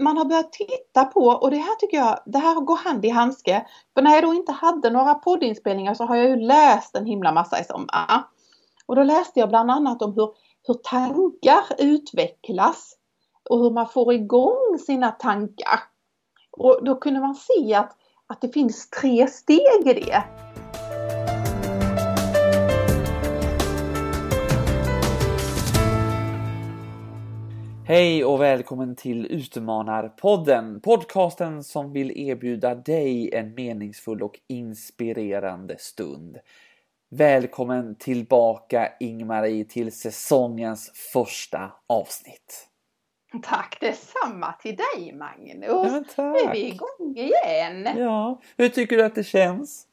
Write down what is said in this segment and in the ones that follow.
man har börjat titta på, och det här tycker jag, det här går hand i handske. För när jag då inte hade några poddinspelningar så har jag ju läst en himla massa i sommar. Och då läste jag bland annat om hur, hur tankar utvecklas och hur man får igång sina tankar. Och då kunde man se att, att det finns tre steg i det. Hej och välkommen till Utmanarpodden! Podcasten som vill erbjuda dig en meningsfull och inspirerande stund. Välkommen tillbaka Ingmarie till säsongens första avsnitt. Tack detsamma till dig Magnus! Ja, tack. Nu är vi igång igen! Ja, hur tycker du att det känns?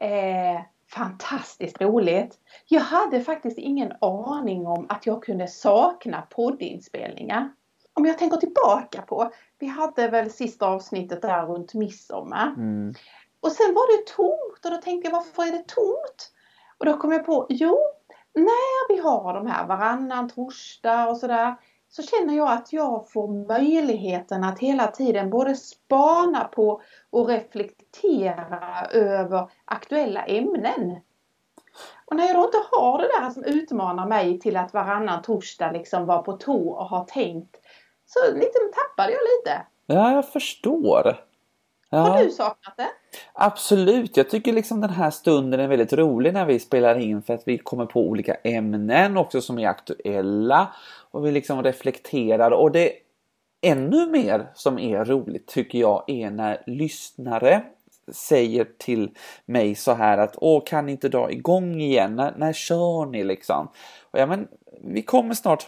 Eh, fantastiskt roligt! Jag hade faktiskt ingen aning om att jag kunde sakna poddinspelningar. Om jag tänker tillbaka på, vi hade väl sista avsnittet där runt midsommar. Mm. Och sen var det tomt och då tänkte jag varför är det tomt? Och då kom jag på, jo, när vi har de här varannan torsdag och sådär så känner jag att jag får möjligheten att hela tiden både spana på och reflektera över aktuella ämnen. Och när jag då inte har det där som utmanar mig till att varannan torsdag liksom vara på tå och ha tänkt så liksom tappade jag lite. Ja, jag förstår. Ja. Har du saknat det? Absolut, jag tycker liksom den här stunden är väldigt rolig när vi spelar in för att vi kommer på olika ämnen också som är aktuella och vi liksom reflekterar och det ännu mer som är roligt tycker jag är när lyssnare säger till mig så här att åh kan ni inte dra igång igen? När, när kör ni liksom? Och ja men vi kommer snart,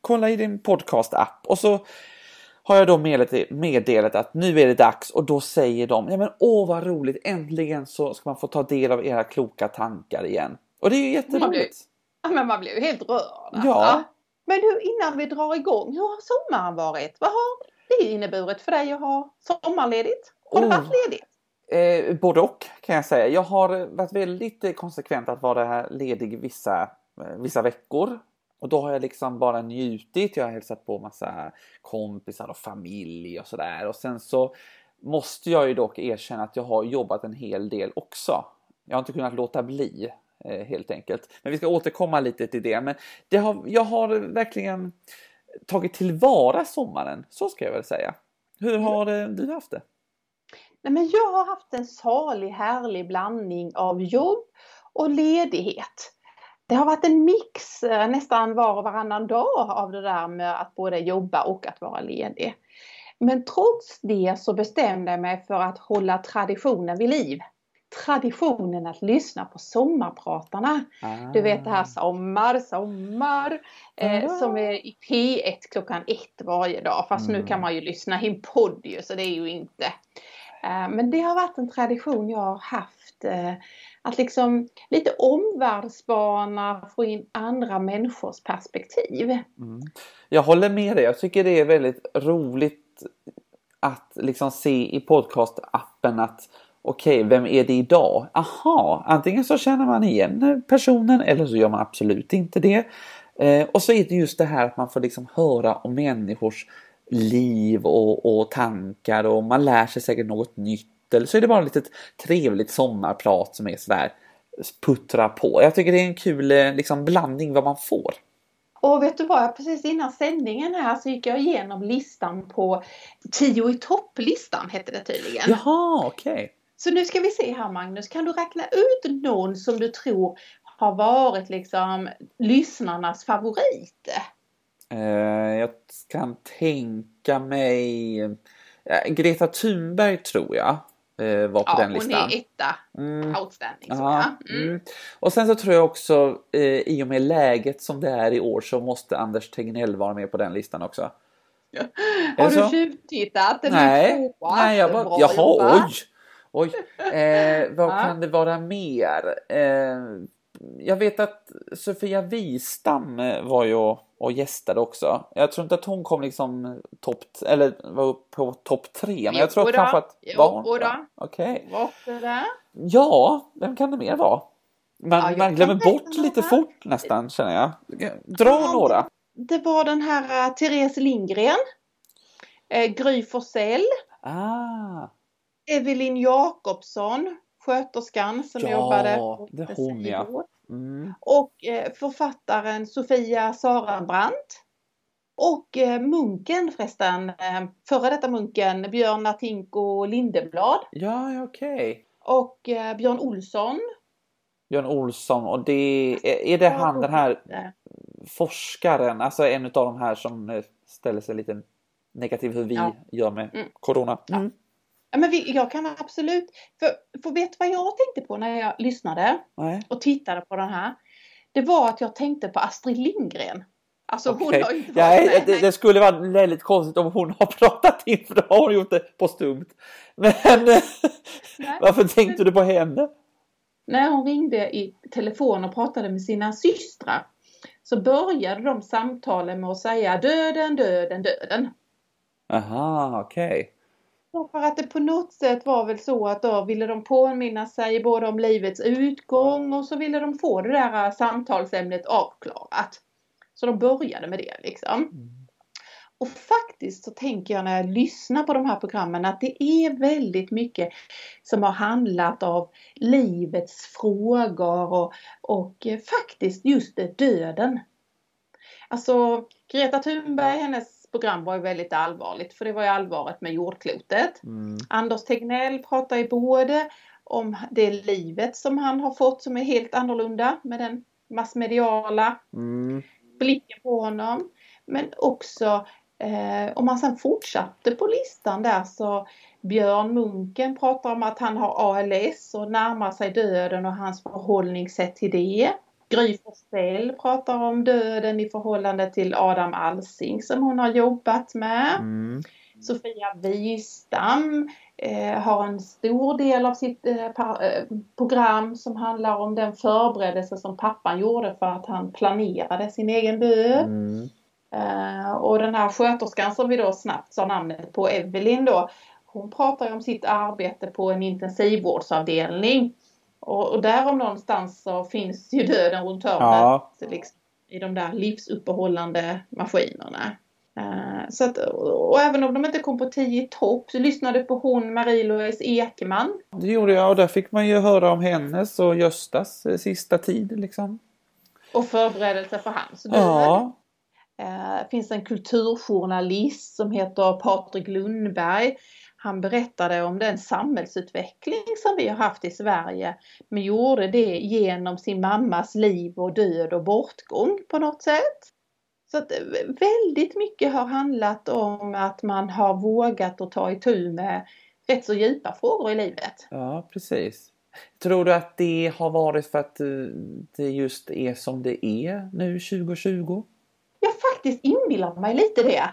kolla i din podcast-app och så har jag då meddelat, att nu är det dags och då säger de ja men åh vad roligt äntligen så ska man få ta del av era kloka tankar igen. Och det är ju jätteroligt. Ja men man blir ju helt rörd. alltså. Ja. Men du, innan vi drar igång, hur har sommaren varit? Vad har det inneburit för dig att ha sommarledigt? Har du Oh. varit ledig? Eh, både och kan jag säga. Jag har varit väldigt eh, konsekvent att vara här ledig vissa, eh, vissa veckor. Och då har jag liksom bara njutit. Jag har hälsat på massa kompisar och familj och sådär. Och sen så måste jag ju dock erkänna att jag har jobbat en hel del också. Jag har inte kunnat låta bli eh, helt enkelt. Men vi ska återkomma lite till det. Men det har, jag har verkligen tagit tillvara sommaren. Så ska jag väl säga. Hur har eh, du haft det? Nej, men jag har haft en salig, härlig blandning av jobb och ledighet. Det har varit en mix eh, nästan var och varannan dag av det där med att både jobba och att vara ledig. Men trots det så bestämde jag mig för att hålla traditionen vid liv. Traditionen att lyssna på sommarpratarna. Du vet det här sommar, sommar eh, Ah. som är i P1 klockan ett varje dag. Fast nu Mm. kan man ju lyssna i en podd ju, så det är ju inte. Eh, men det har varit en tradition jag har haft. Eh, att liksom lite omvärldsspana, få in andra människors perspektiv. Mm. Jag håller med dig. Jag tycker det är väldigt roligt att liksom se i podcastappen att okej, vem är det idag? Aha, antingen så känner man igen personen eller så gör man absolut inte det. Eh, och så är det just det här att man får liksom höra om människors liv och, och tankar och man lär sig säkert något nytt. Eller så är det bara lite trevligt sommarprat som är sådär puttra på. Jag tycker det är en kul eh, liksom, blandning vad man får. Och vet du vad, precis innan sändningen här så gick jag igenom listan på 10 i topplistan hette det tydligen. Jaha, okej. Så nu ska vi se här Magnus, kan du räkna ut någon som du tror har varit liksom lyssnarnas favorit? Eh, jag kan tänka mig eh, Greta Thunberg tror jag eh, var på Ja, den hon listan. är etta. Mm. Outstanding. Så, Ja, ja. Mm. mm. Och sen så tror jag också eh, i och med läget som det är i år så måste Anders Tegnell vara med på den listan också. Är Har du tjuvtittat? Nej, nej jag bara, jaha oj! Oj, eh, vad Ja. kan det vara mer? Eh, jag vet att Sofia Wistam eh, var ju och, och gästade också. Jag tror inte att hon kom liksom topp, eller var på topp tre, men jag tror Jo kanske att... jo det? Okej. Det? Ja, vem kan det mer vara? Man, Ja, man glömmer bort lite fort nästan känner jag. Dra Ja, några. Det var den här uh, Therese Lindgren. Eh, Gry Forssell. Ah, Evelyn Jakobsson, sköterskan som Ja, jobbade på det hon, ja. Mm. Och eh, författaren Sofia Sarenbrant. Och eh, munken förresten, eh, före detta munken Björn Natinko Lindeblad. ja, okej. Och eh, Björn Olsson. Björn Olsson och det är, är det han den här forskaren, alltså en av de här som ställer sig lite negativ hur vi Ja. gör med Mm. Corona. Mm. Ja, men vi, jag kan absolut, för, för vet du vad jag tänkte på när jag lyssnade Nej. och tittade på den här? Det var att jag tänkte på Astrid Lindgren. Alltså hon Okej. har inte varit med. det, det skulle vara väldigt konstigt om hon har pratat in för då har hon gjort det på stumt. Men eh, varför tänkte du på henne? När hon ringde i telefon och pratade med sina systrar så började de samtalen med att säga döden, döden, döden. Aha, okej. Och För att det på något sätt var väl så att då ville de påminna sig både om livets utgång och så ville de få det där samtalsämnet avklarat. Så de började med det liksom. Och faktiskt så tänker jag när jag lyssnar på de här programmen att det är väldigt mycket som har handlat av livets frågor och, och eh, faktiskt just det, döden. Alltså Greta Thunberg, hennes program var ju väldigt allvarligt för det var ju allvaret med jordklotet. Mm. Anders Tegnell pratar ju både om det livet som han har fått som är helt annorlunda med den massmediala Mm. blicken på honom. Men också eh, om man sen fortsatte på listan där så Björn Munken pratar om att han har ALS och närmar sig döden och hans förhållningssätt till det. Gry Forssell pratar om döden i förhållande till Adam Alsing som hon har jobbat med. Mm. Sofia Wistam eh, har en stor del av sitt eh, pa- eh, program som handlar om den förberedelse som pappan gjorde för att han planerade sin egen död. Mm. Eh, och den här sköterskan som vi då snabbt sa namnet på, Evelyn då, hon pratar om sitt arbete på en intensivvårdsavdelning. Och, och där om någonstans så finns ju döden runt hörnet. Ja. Liksom, I de där livsuppehållande maskinerna. Eh, så att, och, även om de inte kom på 10 i topp så lyssnade på hon Marie-Louise Ekman. Det gjorde jag och där fick man ju höra om hennes och Göstas eh, sista tid liksom. Och förberedelse för hans död. Ja. Eh, finns en kulturjournalist som heter Patrik Lundberg. Han berättade om den samhällsutveckling som vi har haft i Sverige. Men gjorde det genom sin mammas liv och död och bortgång på något sätt. Så att väldigt mycket har handlat om att man har vågat att ta itu med rätt så djupa frågor i livet. Ja, precis. Tror du att det har varit för att eh, det just är som det är nu 2020? Jag faktiskt inbillar mig lite det.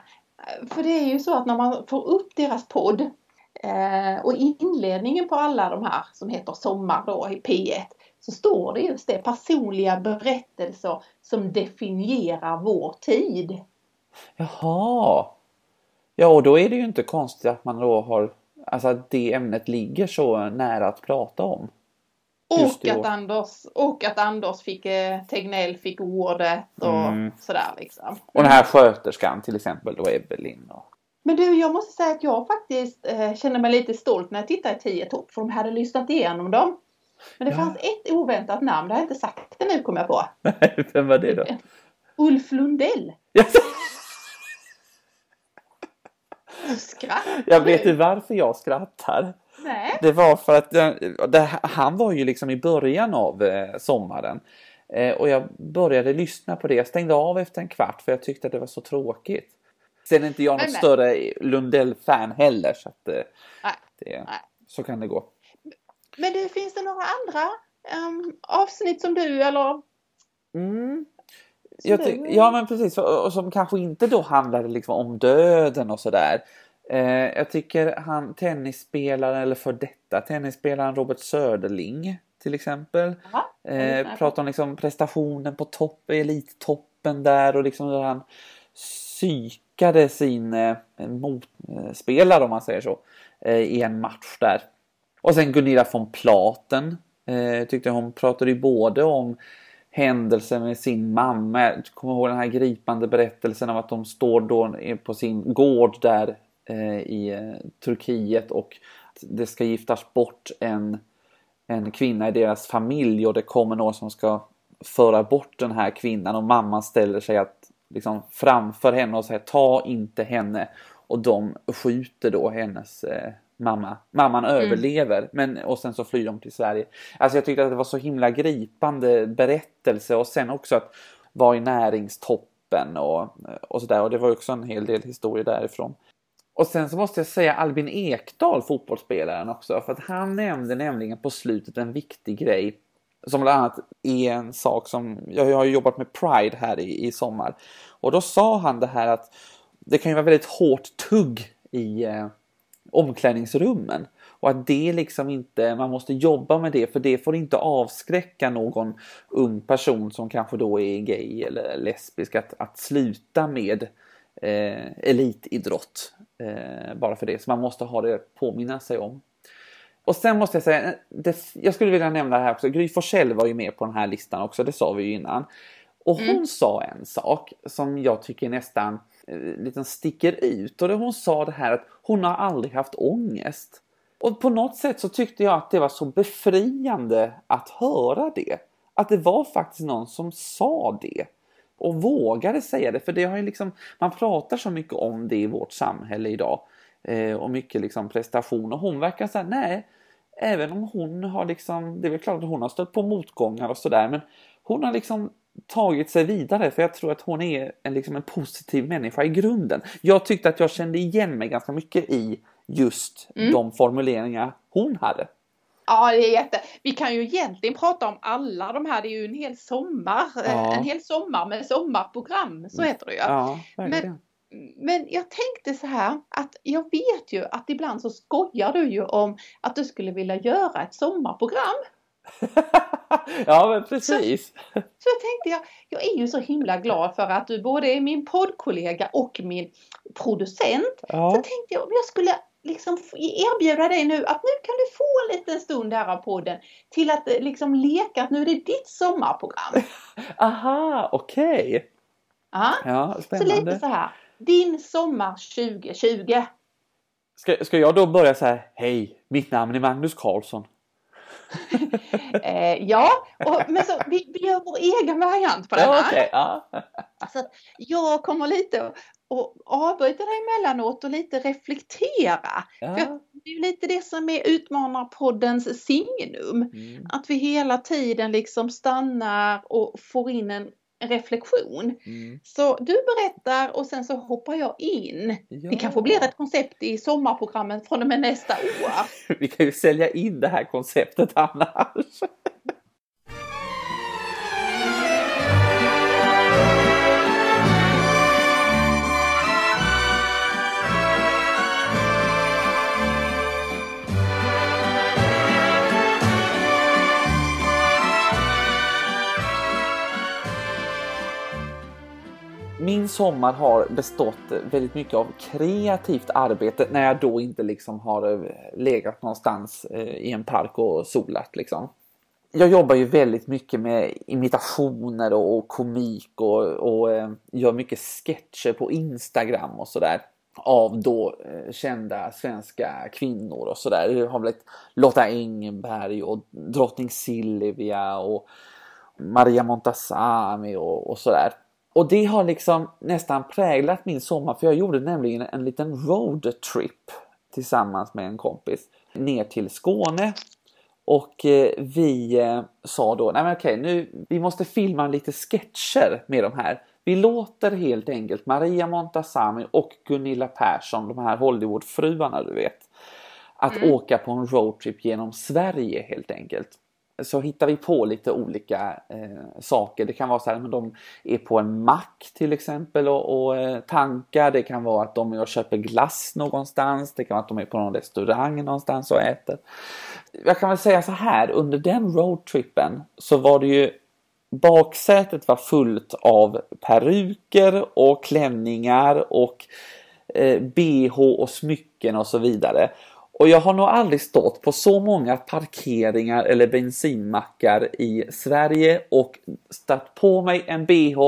För det är ju så att när man får upp deras podd eh, och inledningen på alla de här som heter Sommar då i P1 så står det just det, personliga berättelser som definierar vår tid. Jaha. Ja, och då är det ju inte konstigt att man då har, alltså att det ämnet ligger så nära att prata om. Och i att. Anders, och att Anders fick, eh, Tegnell fick ordet och Mm. sådär liksom. Och den här sköterskan till exempel då, Evelyn. Och... Men du, jag måste säga att jag faktiskt eh, känner mig lite stolt när jag tittar i 10 topp för de hade lyssnat igenom dem. Men det Ja. fanns ett oväntat namn, det har jag inte sagt det nu kommer jag på. Vem var det då? Ulf Lundell. Ja, Skratt. Jag vet ju varför jag skrattar. Nej. Det var för att eh, det, han var ju liksom i början av eh, sommaren. Eh, och jag började lyssna på det. Jag stängde av efter en kvart för jag tyckte att det var så tråkigt. Sen är inte jag något Nej, nej. större Lundell-fan heller. Så, att, eh, Nej. det, Nej. så kan det gå. Men det finns det några andra ehm, avsnitt som du eller Mm. du- ja men precis, och, som kanske inte då handlade liksom om döden och sådär. Eh, jag tycker han tennisspelaren, eller för detta tennisspelaren Robert Söderling till exempel. Lyssnar Eh, pratar om liksom prestationen på topp, elittoppen där och liksom hur han psykade sin eh, motspelare om man säger så eh, i en match där. Och sen Gunilla von Platen eh, tyckte hon pratade ju både om händelsen med sin mamma. Jag kommer ihåg den här gripande berättelsen om att de står då på sin gård där eh, i eh, Turkiet och det ska giftas bort en, en kvinna i deras familj och det kommer någon som ska föra bort den här kvinnan och mamman ställer sig att, liksom, framför henne och säger ta inte henne och de skjuter då hennes eh, mamma. Mamman mm. överlever men, och sen så flyr de till Sverige. Alltså jag tyckte att det var så himla gripande berättelse och sen också att vara i näringstoppen och, och sådär och det var också en hel del historier därifrån. Och sen så måste jag säga Albin Ekdal, fotbollsspelaren också, för att han nämnde nämligen på slutet en viktig grej som bland annat är en sak som, jag har ju jobbat med Pride här i, i sommar. Och då sa han det här att det kan ju vara väldigt hårt tugg i eh, omklädningsrummen. Och att det liksom inte, man måste jobba med det för det får inte avskräcka någon ung person som kanske då är gay eller lesbisk att, att sluta med eh, elitidrott. Eh, bara för det, så man måste ha det att påminna sig om. Och sen måste jag säga, det, jag skulle vilja nämna det här också, Gry Forssell var ju med på den här listan också, det sa vi ju innan. Och hon mm. sa en sak som jag tycker nästan eh, lite sticker ut och det hon sa det här att hon har aldrig haft ångest. Och på något sätt så tyckte jag att det var så befriande att höra det. Att det var faktiskt någon som sa det och vågade säga det. För det har ju liksom, man pratar så mycket om det i vårt samhälle idag. Eh, och mycket liksom prestation. Och hon verkar säga nej, även om hon har liksom, det är väl klart att hon har stött på motgångar och sådär. Men hon har liksom tagit sig vidare för jag tror att hon är en, liksom en positiv människa i grunden. Jag tyckte att jag kände igen mig ganska mycket i just mm. de formuleringar hon hade. Ja, det är jätte. Vi kan ju egentligen prata om alla de här. Det är ju en hel sommar, ja. en hel sommar med sommarprogram, så heter det ju. Ja, men, men jag tänkte så här att jag vet ju att ibland så skojar du ju om att du skulle vilja göra ett sommarprogram. ja men precis. Så, så tänkte jag, jag är ju så himla glad för att du både är min poddkollega och min producent. Ja. Så tänkte jag om jag skulle liksom erbjuda dig nu att nu kan du få en liten stund här av podden till att eh, liksom leka att nu är det ditt sommarprogram. Aha, okej. Okay. Ja spännande. Så lite så här. Din sommar 2020. Ska, ska jag då börja så här, hej, mitt namn är Magnus Karlsson. eh, ja, och, men så, vi, vi gör vår egen variant på det här. Okay, ja. så att jag kommer lite och avbryta dig emellanåt och lite reflektera. Ja. För det är lite det som är Utmanarpoddens signum. Mm. Att vi hela tiden liksom stannar och får in en reflektion. Mm. Så du berättar och sen så hoppar jag in. Ja. Det kanske blir ett koncept i sommarprogrammet från och med nästa år. vi kan ju sälja in det här konceptet annars. Min sommar har bestått väldigt mycket av kreativt arbete när jag då inte liksom har eh, legat någonstans eh, i en park och solat liksom. Jag jobbar ju väldigt mycket med imitationer och komik och, och eh, gör mycket sketcher på Instagram och sådär av då kända svenska kvinnor och sådär. Det har blivit Lotta Engberg och drottning Silvia och Maria Montazami och, och sådär. Och det har liksom nästan präglat min sommar för jag gjorde nämligen en liten roadtrip tillsammans med en kompis ner till Skåne. Och eh, vi eh, sa då, nej men okej nu, vi måste filma lite sketcher med de här. Vi låter helt enkelt Maria Montazami och Gunilla Persson, de här Hollywoodfruarna du vet, att mm. åka på en roadtrip genom Sverige helt enkelt så hittar vi på lite olika eh, saker. Det kan vara så här att de är på en mack till exempel och, och eh, tankar. Det kan vara att de är och köper glass någonstans. Det kan vara att de är på någon restaurang någonstans och äter. Jag kan väl säga så här, under den roadtrippen så var det ju baksätet var fullt av peruker och klänningar och eh, bh och smycken och så vidare. Och jag har nog aldrig stått på så många parkeringar eller bensinmackar i Sverige och stött på mig en bh,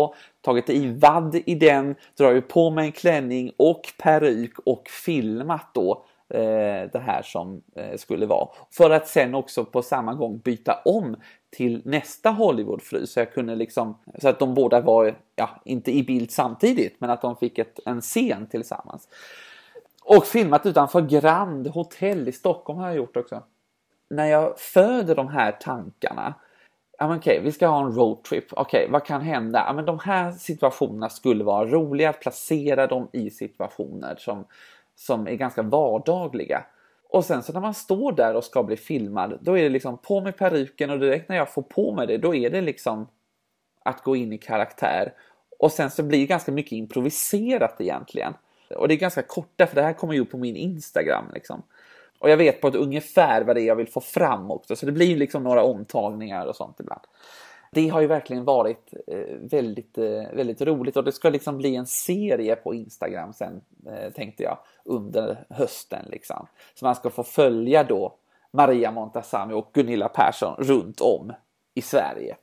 tagit i vadd i den, dragit på mig en klänning och peruk och filmat då eh, det här som eh, skulle vara. För att sen också på samma gång byta om till nästa Hollywoodfru så jag kunde liksom så att de båda var, ja, inte i bild samtidigt, men att de fick ett, en scen tillsammans. Och filmat utanför Grand Hotel i Stockholm har jag gjort också. När jag föder de här tankarna Ja, men okej, vi ska ha en roadtrip. Okej, vad kan hända? Ja, men de här situationerna skulle vara roliga att placera dem i situationer som, som är ganska vardagliga. Och sen så när man står där och ska bli filmad, då är det liksom på med peruken och direkt när jag får på mig det, då är det liksom att gå in i karaktär. Och sen så blir det ganska mycket improviserat egentligen. Och det är ganska korta, för det här kommer ju upp på min Instagram liksom. Och jag vet på ett ungefär vad det är jag vill få fram också, så det blir liksom några omtagningar och sånt ibland. Det har ju verkligen varit eh, väldigt, eh, väldigt roligt och det ska liksom bli en serie på Instagram sen eh, tänkte jag under hösten liksom. Så man ska få följa då Maria Montazami och Gunilla Persson runt om i Sverige.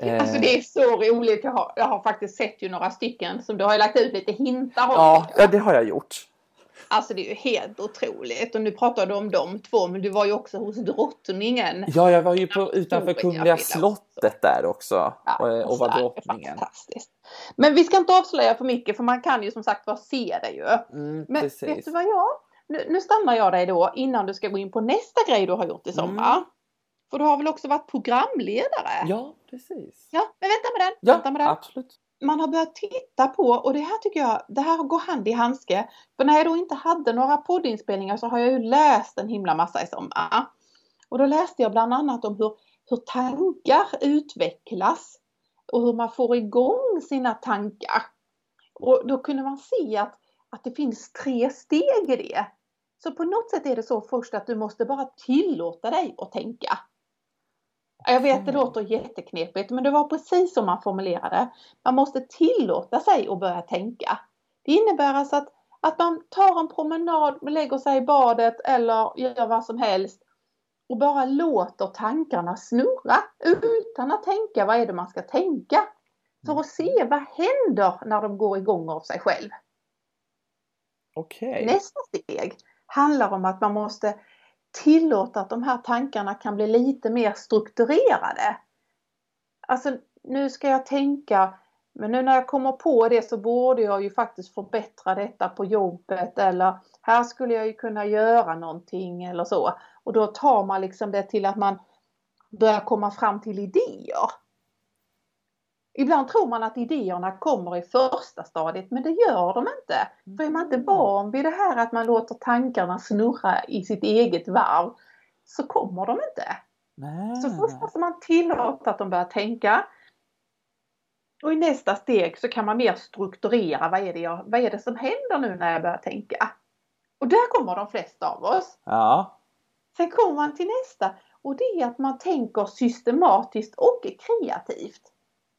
Så. Alltså det är så roligt. Jag har, jag har faktiskt sett ju några stycken som du har lagt ut lite hintar om. Ja, ja, det har jag gjort. Alltså det är ju helt otroligt. Och nu pratar du om de två, men du var ju också hos drottningen. Ja, jag var ju på, utanför Kungliga slottet där också ja, och, och var drottningen. Fantastiskt. Men vi ska inte avslöja för mycket för man kan ju som sagt var se det ju. Mm, men precis. vet du vad jag? Nu, nu stannar jag dig då innan du ska gå in på nästa grej du har gjort i sommar. Mm. För du har väl också varit programledare? Ja, precis. Ja, men vänta med den. Ja, vänta med den. absolut man har börjat titta på och det här tycker jag, det här går hand i handske. För när jag då inte hade några poddinspelningar så har jag ju läst en himla massa i sommar. Och då läste jag bland annat om hur, hur tankar utvecklas och hur man får igång sina tankar. Och då kunde man se att, att det finns tre steg i det. Så på något sätt är det så först att du måste bara tillåta dig att tänka. Jag vet det låter jätteknepigt men det var precis som man formulerade. Man måste tillåta sig att börja tänka. Det innebär alltså att, att man tar en promenad, lägger sig i badet eller gör vad som helst och bara låter tankarna snurra utan att tänka vad är det man ska tänka. För att se vad händer när de går igång av sig själv. Okay. Nästa steg handlar om att man måste tillåta att de här tankarna kan bli lite mer strukturerade. Alltså nu ska jag tänka, men nu när jag kommer på det så borde jag ju faktiskt förbättra detta på jobbet eller här skulle jag ju kunna göra någonting eller så. Och då tar man liksom det till att man börjar komma fram till idéer. Ibland tror man att idéerna kommer i första stadiet men det gör de inte. För är man inte van vid det här att man låter tankarna snurra i sitt eget varv så kommer de inte. Nej. Så först måste man tillåta att de börjar tänka. Och i nästa steg så kan man mer strukturera vad är det, jag, vad är det som händer nu när jag börjar tänka. Och där kommer de flesta av oss. Ja. Sen kommer man till nästa och det är att man tänker systematiskt och kreativt.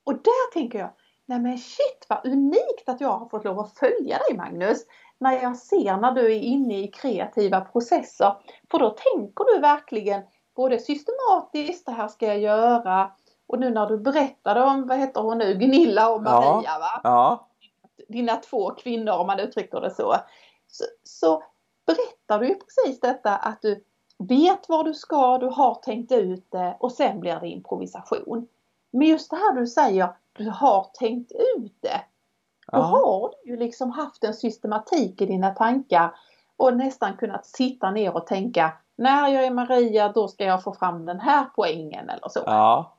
Och där tänker jag, nej men shit vad unikt att jag har fått lov att följa dig Magnus. När jag ser när du är inne i kreativa processer. För då tänker du verkligen både systematiskt, det här ska jag göra. Och nu när du berättade om, vad heter hon nu, Gunilla och Maria ja, va? Ja. Dina två kvinnor om man uttrycker det så. så. Så berättar du ju precis detta att du vet vad du ska, du har tänkt ut det och sen blir det improvisation. Men just det här du säger, du har tänkt ut det. Då har du ju liksom haft en systematik i dina tankar och nästan kunnat sitta ner och tänka när jag är Maria då ska jag få fram den här poängen eller så. Ja.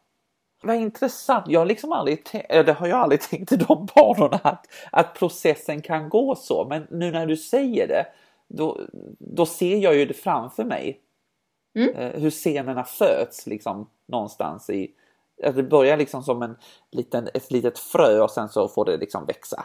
Vad intressant. Jag har liksom aldrig, det har jag aldrig tänkt i de banorna att, att processen kan gå så. Men nu när du säger det, då, då ser jag ju det framför mig. Mm. Eh, hur scenerna föds liksom någonstans i, att det börjar liksom som en liten, ett litet frö och sen så får det liksom växa.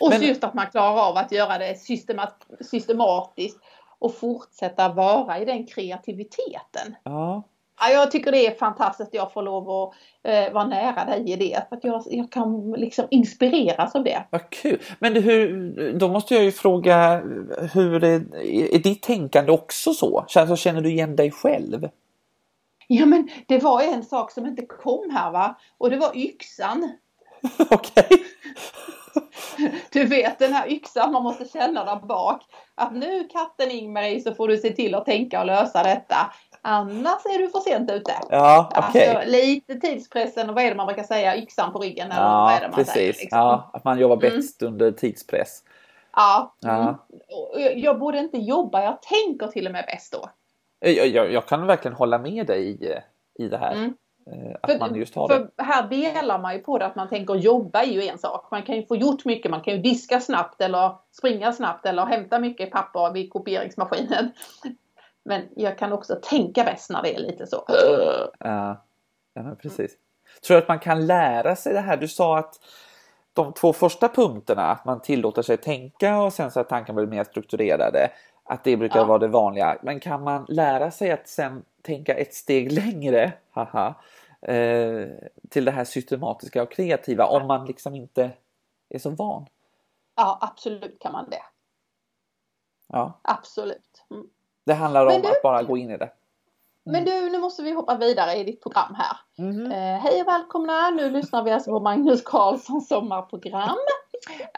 Och Men, just att man klarar av att göra det systemat, systematiskt och fortsätta vara i den kreativiteten. Ja. Ja, jag tycker det är fantastiskt att jag får lov att eh, vara nära dig i det. För att jag, jag kan liksom inspireras av det. Vad kul! Men hur, då måste jag ju fråga, hur är, är ditt tänkande också så? Känner, känner du igen dig själv? Ja men det var en sak som inte kom här va och det var yxan. Okej. Du vet den här yxan man måste känna där bak. Att nu katten Ingmarie så får du se till att tänka och lösa detta. Annars är du för sent ute. Ja, okej. Alltså, lite tidspressen och vad är det man brukar säga? Yxan på ryggen eller vad Ja, är det man precis. säger? Liksom. Ja, att man jobbar Mm. bäst under tidspress. Ja. Ja. Mm. Jag borde inte jobba, jag tänker till och med bäst då. Jag, jag, jag kan verkligen hålla med dig i, i det här. Mm. Eh, Att man just har för det. här delar man ju på det att man tänker jobba är ju en sak. Man kan ju få gjort mycket, man kan ju diska snabbt eller springa snabbt eller hämta mycket papper vid kopieringsmaskinen. Men jag kan också tänka bäst när det är lite så. Ja, ja precis. Tror du att man kan lära sig det här? Du sa att de två första punkterna, att man tillåter sig tänka och sen så att tankarna blir mer strukturerade. Att det brukar Ja. vara det vanliga. Men kan man lära sig att sen tänka ett steg längre, haha, eh, till det här systematiska och kreativa om man liksom inte är så van? Ja, absolut kan man det. Ja, Absolut. Mm. det handlar om du- att bara gå in i det. Men du, nu måste vi hoppa vidare i ditt program här. Mhm. Eh, hej och välkomna! Nu lyssnar vi alltså på Magnus Carlssons sommarprogram.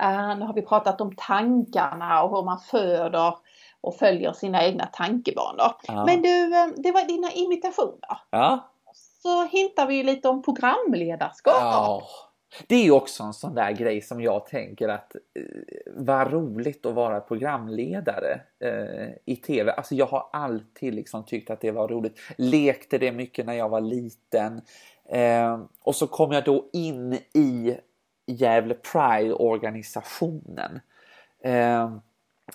Eh, nu har vi pratat om tankarna och hur man föder och följer sina egna tankebanor. Ja. Men du, eh, det var dina imitationer. Ja. Så hintar vi ju lite om programledarskap. Ja. Det är ju också en sån där grej som jag tänker att eh, vad roligt att vara programledare eh, i TV. Alltså jag har alltid liksom tyckt att det var roligt. Lekte det mycket när jag var liten. Eh, och så kom jag då in i Gävle Pride-organisationen. Eh,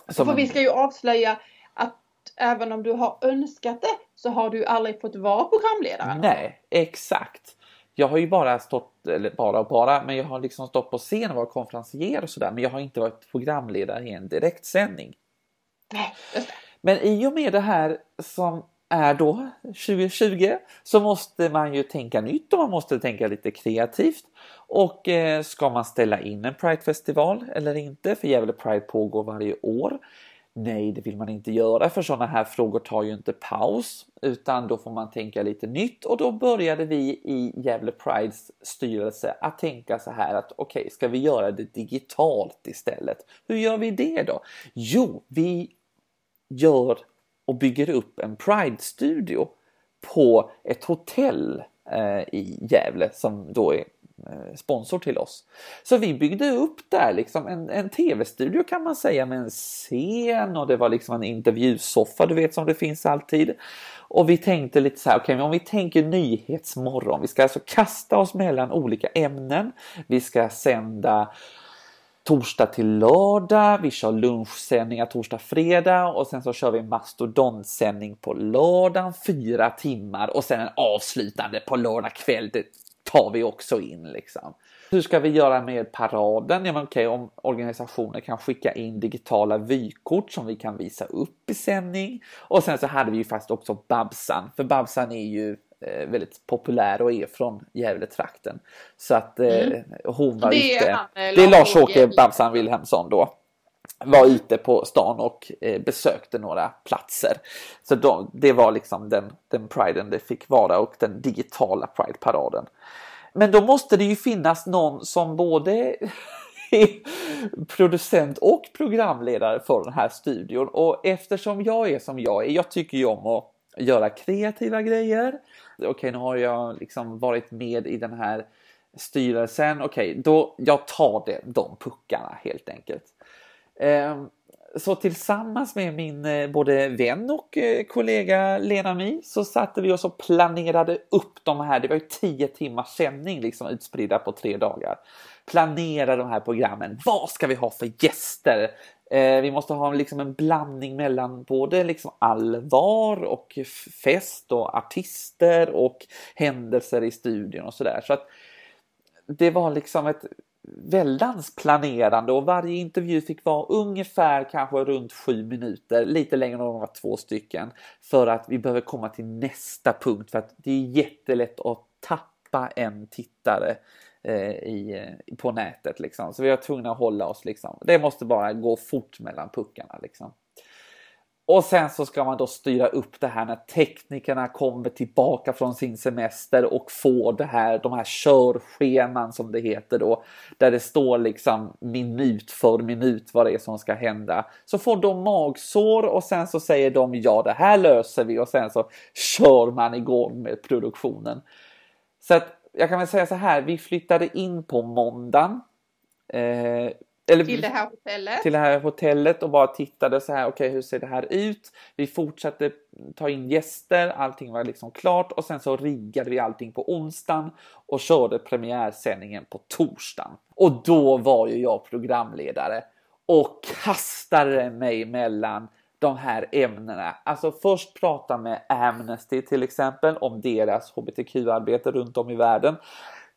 som För vi ska ju avslöja att även om du har önskat det så har du aldrig fått vara programledare. Nej, exakt. Jag har ju bara stått, eller bara och bara, men jag har liksom stått på scen och varit konferencier och sådär. Men jag har inte varit programledare i en direktsändning. Nej, just det. Men i och med det här som är då 2020 så måste man ju tänka nytt och man måste tänka lite kreativt. Och eh, ska man ställa in en Pride-festival eller inte? För Gävle Pride pågår varje år. Nej, det vill man inte göra för sådana här frågor tar ju inte paus utan då får man tänka lite nytt och då började vi i Gävle Prides styrelse att tänka så här att okej, ska vi göra det digitalt istället? Hur gör vi det då? Jo, vi gör och bygger upp en Pride-studio på ett hotell eh, i Gävle som då är eh, sponsor till oss. Så vi byggde upp där liksom en, en tv-studio kan man säga med en scen och det var liksom en intervjusoffa du vet som det finns alltid. Och vi tänkte lite så här, okej okay, om vi tänker nyhetsmorgon, vi ska alltså kasta oss mellan olika ämnen. Vi ska sända torsdag till lördag, vi kör lunchsändningar torsdag, fredag och sen så kör vi mastodontsändning på lördagen, fyra timmar och sen en avslutande på lördag kväll. Det tar vi också in liksom. Hur ska vi göra med paraden? Ja, men okej, om organisationer kan skicka in digitala vykort som vi kan visa upp i sändning. Och sen så hade vi ju faktiskt också Babsan, för Babsan är ju väldigt populär och är från Gävletrakten. Så att eh, Mm. hon var Det är ute. han, eh, det är Lars-Åke Babsan Wilhelmsson då var ute på stan och eh, besökte några platser. Så då, det var liksom den, den priden det fick vara och den digitala prideparaden. Men då måste det ju finnas någon som både är producent och programledare för den här studion och eftersom jag är som jag är, jag tycker ju om att göra kreativa grejer. Okej, nu har jag liksom varit med i den här styrelsen. Okej, då jag tar det, de puckarna helt enkelt. Ehm, så tillsammans med min eh, både vän och eh, kollega Lena Mi så satte vi oss och planerade upp de här, det var ju 10 timmars sändning liksom utspridda på tre dagar. Planera de här programmen, vad ska vi ha för gäster? Eh, vi måste ha liksom en blandning mellan både liksom allvar och fest och artister och händelser i studion och sådär. Så att det var liksom ett väldans planerande och varje intervju fick vara ungefär kanske runt sju minuter, lite längre om de var två stycken. För att vi behöver komma till nästa punkt för att det är jättelätt att tappa en tittare eh, Eh, i, eh, på nätet liksom. Så vi var tvungna att hålla oss liksom. Det måste bara gå fort mellan puckarna liksom. Och sen så ska man då styra upp det här när teknikerna kommer tillbaka från sin semester och får det här, de här körscheman som det heter då, där det står liksom minut för minut vad det är som ska hända. Så får de magsår och sen så säger de ja, det här löser vi och sen så kör man igång med produktionen. Så att jag kan väl säga så här, vi flyttade in på måndagen. Eh, eller, till det här hotellet? Till det här hotellet och bara tittade så här, okej okay, hur ser det här ut? Vi fortsatte ta in gäster, allting var liksom klart och sen så riggade vi allting på onsdagen och körde premiärsändningen på torsdagen. Och då var ju jag programledare och kastade mig mellan de här ämnena. Alltså först prata med Amnesty till exempel om deras hbtq-arbete runt om i världen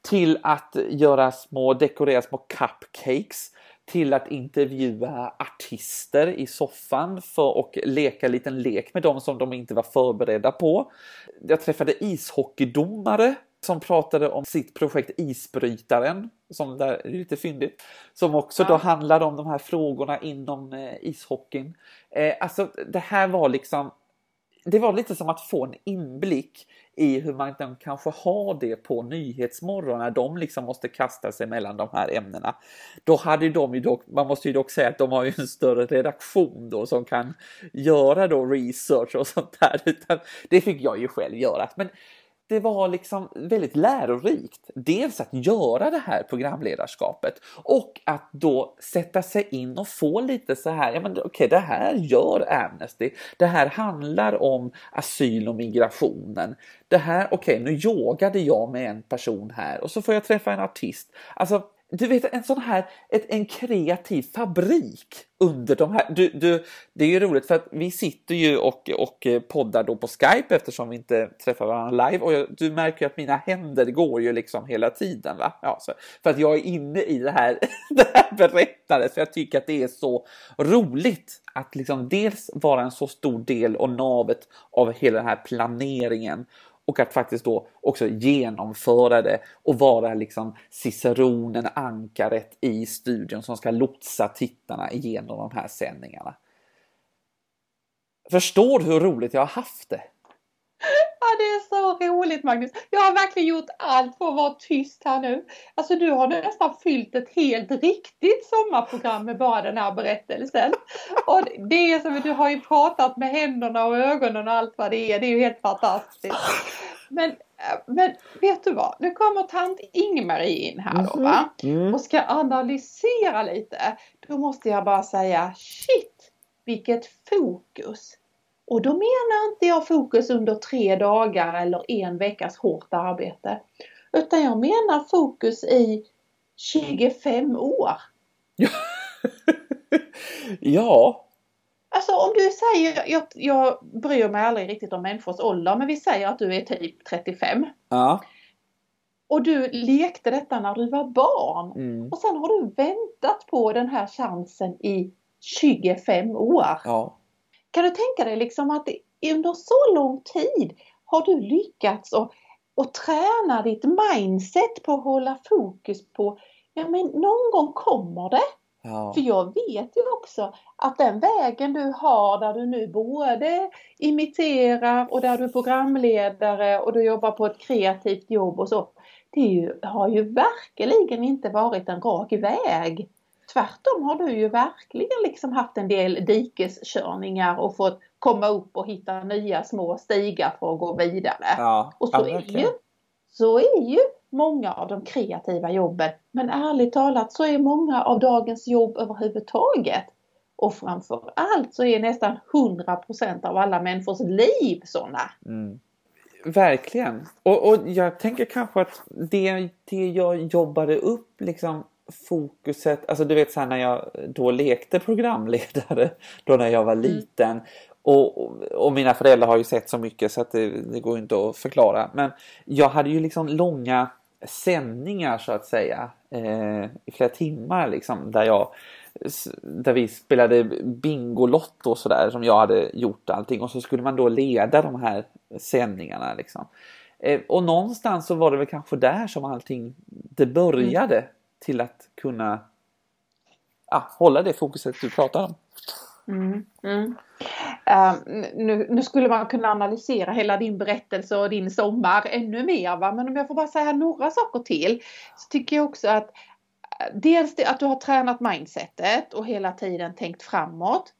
till att göra små, dekorera små cupcakes till att intervjua artister i soffan för att leka en liten lek med dem som de inte var förberedda på. Jag träffade ishockeydomare som pratade om sitt projekt Isbrytaren, som där är lite fyndigt, som också ja. då handlade om de här frågorna inom eh, ishockeyn. Eh, alltså det här var liksom, det var lite som att få en inblick i hur man kanske har det på Nyhetsmorgon när de liksom måste kasta sig mellan de här ämnena. Då hade de ju dock, man måste ju dock säga att de har ju en större redaktion då som kan göra då research och sånt där. Utan det fick jag ju själv göra. Men det var liksom väldigt lärorikt. Dels att göra det här programledarskapet och att då sätta sig in och få lite så här, ja men okej okay, det här gör Amnesty. Det här handlar om asyl och migrationen. Det här, okej okay, nu yogade jag med en person här och så får jag träffa en artist. Alltså du vet en sån här, ett, en kreativ fabrik under de här. Du, du, det är ju roligt för att vi sitter ju och, och poddar då på Skype eftersom vi inte träffar varandra live och jag, du märker ju att mina händer går ju liksom hela tiden. Va? Ja, så, för att jag är inne i det här, det här berättandet för jag tycker att det är så roligt att liksom dels vara en så stor del och navet av hela den här planeringen och att faktiskt då också genomföra det och vara liksom ciceronen, ankaret i studion som ska lotsa tittarna igenom de här sändningarna. Förstår du hur roligt jag har haft det? Ja, det är så roligt Magnus. Jag har verkligen gjort allt för att vara tyst här nu. Alltså du har nästan fyllt ett helt riktigt sommarprogram med bara den här berättelsen. Och det är som att du har ju pratat med händerna och ögonen och allt vad det är. Det är ju helt fantastiskt. Men, men vet du vad, nu kommer tant Ingmarie in här då va? Mm. Och ska analysera lite. Då måste jag bara säga shit vilket fokus! Och då menar inte jag fokus under tre dagar eller en veckas hårt arbete. Utan jag menar fokus i 25 år. ja. Alltså om du säger, jag, jag bryr mig aldrig riktigt om människors ålder, men vi säger att du är typ 35. Ja. Och du lekte detta när du var barn. Mm. Och sen har du väntat på den här chansen i 25 år. Ja. Kan du tänka dig liksom att under så lång tid har du lyckats att och träna ditt mindset på att hålla fokus på, ja men någon gång kommer det. Ja. För jag vet ju också att den vägen du har där du nu både imiterar och där du är programledare och du jobbar på ett kreativt jobb och så. Det ju, har ju verkligen inte varit en rak väg. Tvärtom har du ju verkligen liksom haft en del dikeskörningar och fått komma upp och hitta nya små stigar för att gå vidare. Ja, och så, är ju, så är ju många av de kreativa jobben. Men ärligt talat så är många av dagens jobb överhuvudtaget och framför allt så är nästan 100% av alla människors liv sådana. Mm. Verkligen. Och, och jag tänker kanske att det, det jag jobbade upp liksom fokuset, alltså du vet så när jag då lekte programledare då när jag var mm. liten mm. och, och, mina föräldrar har ju sett så mycket så att det, det går inte att förklara. Men jag hade ju liksom långa sändningar så att säga eh, i flera timmar liksom där jag där vi spelade Bingolotto och sådär som jag hade gjort allting och så skulle man då leda de här sändningarna liksom. Eh, och någonstans så var det väl kanske där som allting det började mm till att kunna ah, hålla det fokuset du pratar om. Mm, mm. Uh, nu, nu, skulle man kunna analysera hela din berättelse och din sommar ännu mer. Va? Men om jag får bara säga några saker till. Så tycker jag också att eh, dels det att du har tränat mindsetet och hela tiden tänkt framåt.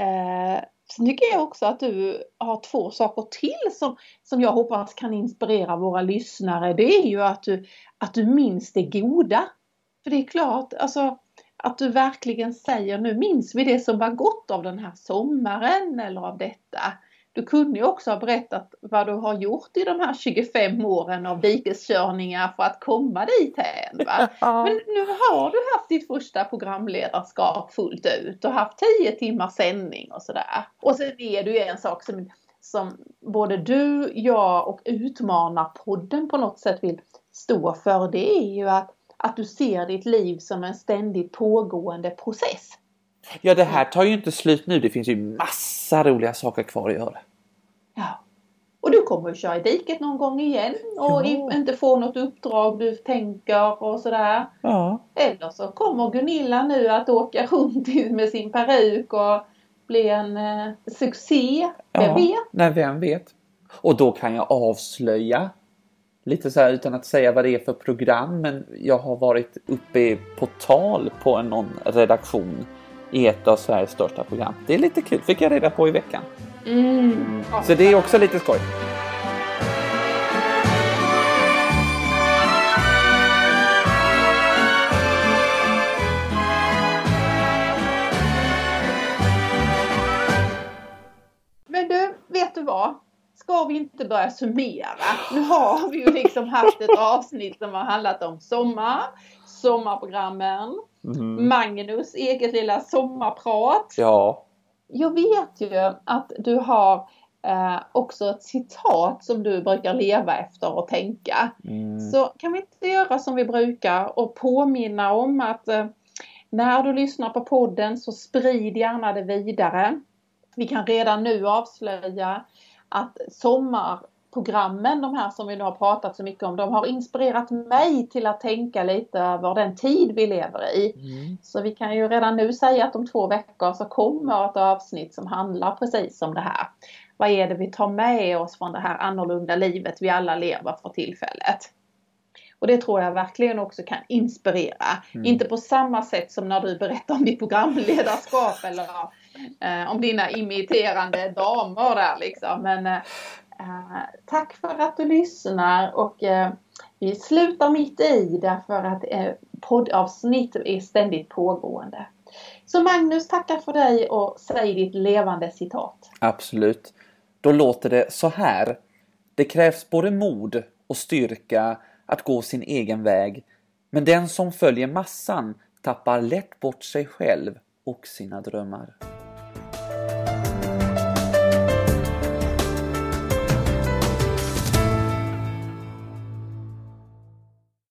Uh, Sen tycker jag också att du har två saker till som, som jag hoppas kan inspirera våra lyssnare. Det är ju att du, att du minns det goda. För det är klart, alltså att du verkligen säger nu minns vi det som var gott av den här sommaren eller av detta. Du kunde ju också ha berättat vad du har gjort i de här 25 åren av dikeskörningar för att komma dit hän. Va? Men nu har du haft ditt första programledarskap fullt ut och haft 10 timmars sändning och sådär. Och sen är det ju en sak som, som både du, jag och Utmanarpodden på något sätt vill stå för. Det är ju att, att du ser ditt liv som en ständigt pågående process. Ja, det här tar ju inte slut nu. Det finns ju massa roliga saker kvar att göra. Ja. Och du kommer att köra i diket någon gång igen och ja. inte få något uppdrag du tänker och sådär. Ja. Eller så kommer Gunilla nu att åka runt med sin peruk och bli en eh, succé. Vem ja. vet? Nej, vem vet. Och då kan jag avslöja lite så här utan att säga vad det är för program men jag har varit uppe på tal på någon redaktion i ett av Sveriges största program. Det är lite kul, fick jag reda på i veckan. Mm. Så det är också lite skoj. Ska vi inte börja summera? Nu har vi ju liksom haft ett avsnitt som har handlat om sommar, sommarprogrammen, Mm. Magnus eget lilla sommarprat. Ja. Jag vet ju att du har eh, också ett citat som du brukar leva efter och tänka. Mm. Så kan vi inte göra som vi brukar och påminna om att eh, när du lyssnar på podden så sprid gärna det vidare. Vi kan redan nu avslöja att sommar programmen, de här som vi nu har pratat så mycket om, de har inspirerat mig till att tänka lite över den tid vi lever i. Mm. Så vi kan ju redan nu säga att om två veckor så kommer ett avsnitt som handlar precis om det här. Vad är det vi tar med oss från det här annorlunda livet vi alla lever för tillfället? Och det tror jag verkligen också kan inspirera. Mm. Inte på samma sätt som när du berättar om ditt programledarskap eller eh, om dina imiterande damer där liksom. Men eh, eh, tack för att du lyssnar och eh, vi slutar mitt i därför att eh, poddavsnitt är ständigt pågående. Så Magnus, tackar för dig och säg ditt levande citat. Absolut. Då låter det så här. Det krävs både mod och styrka att gå sin egen väg. Men den som följer massan tappar lätt bort sig själv och sina drömmar.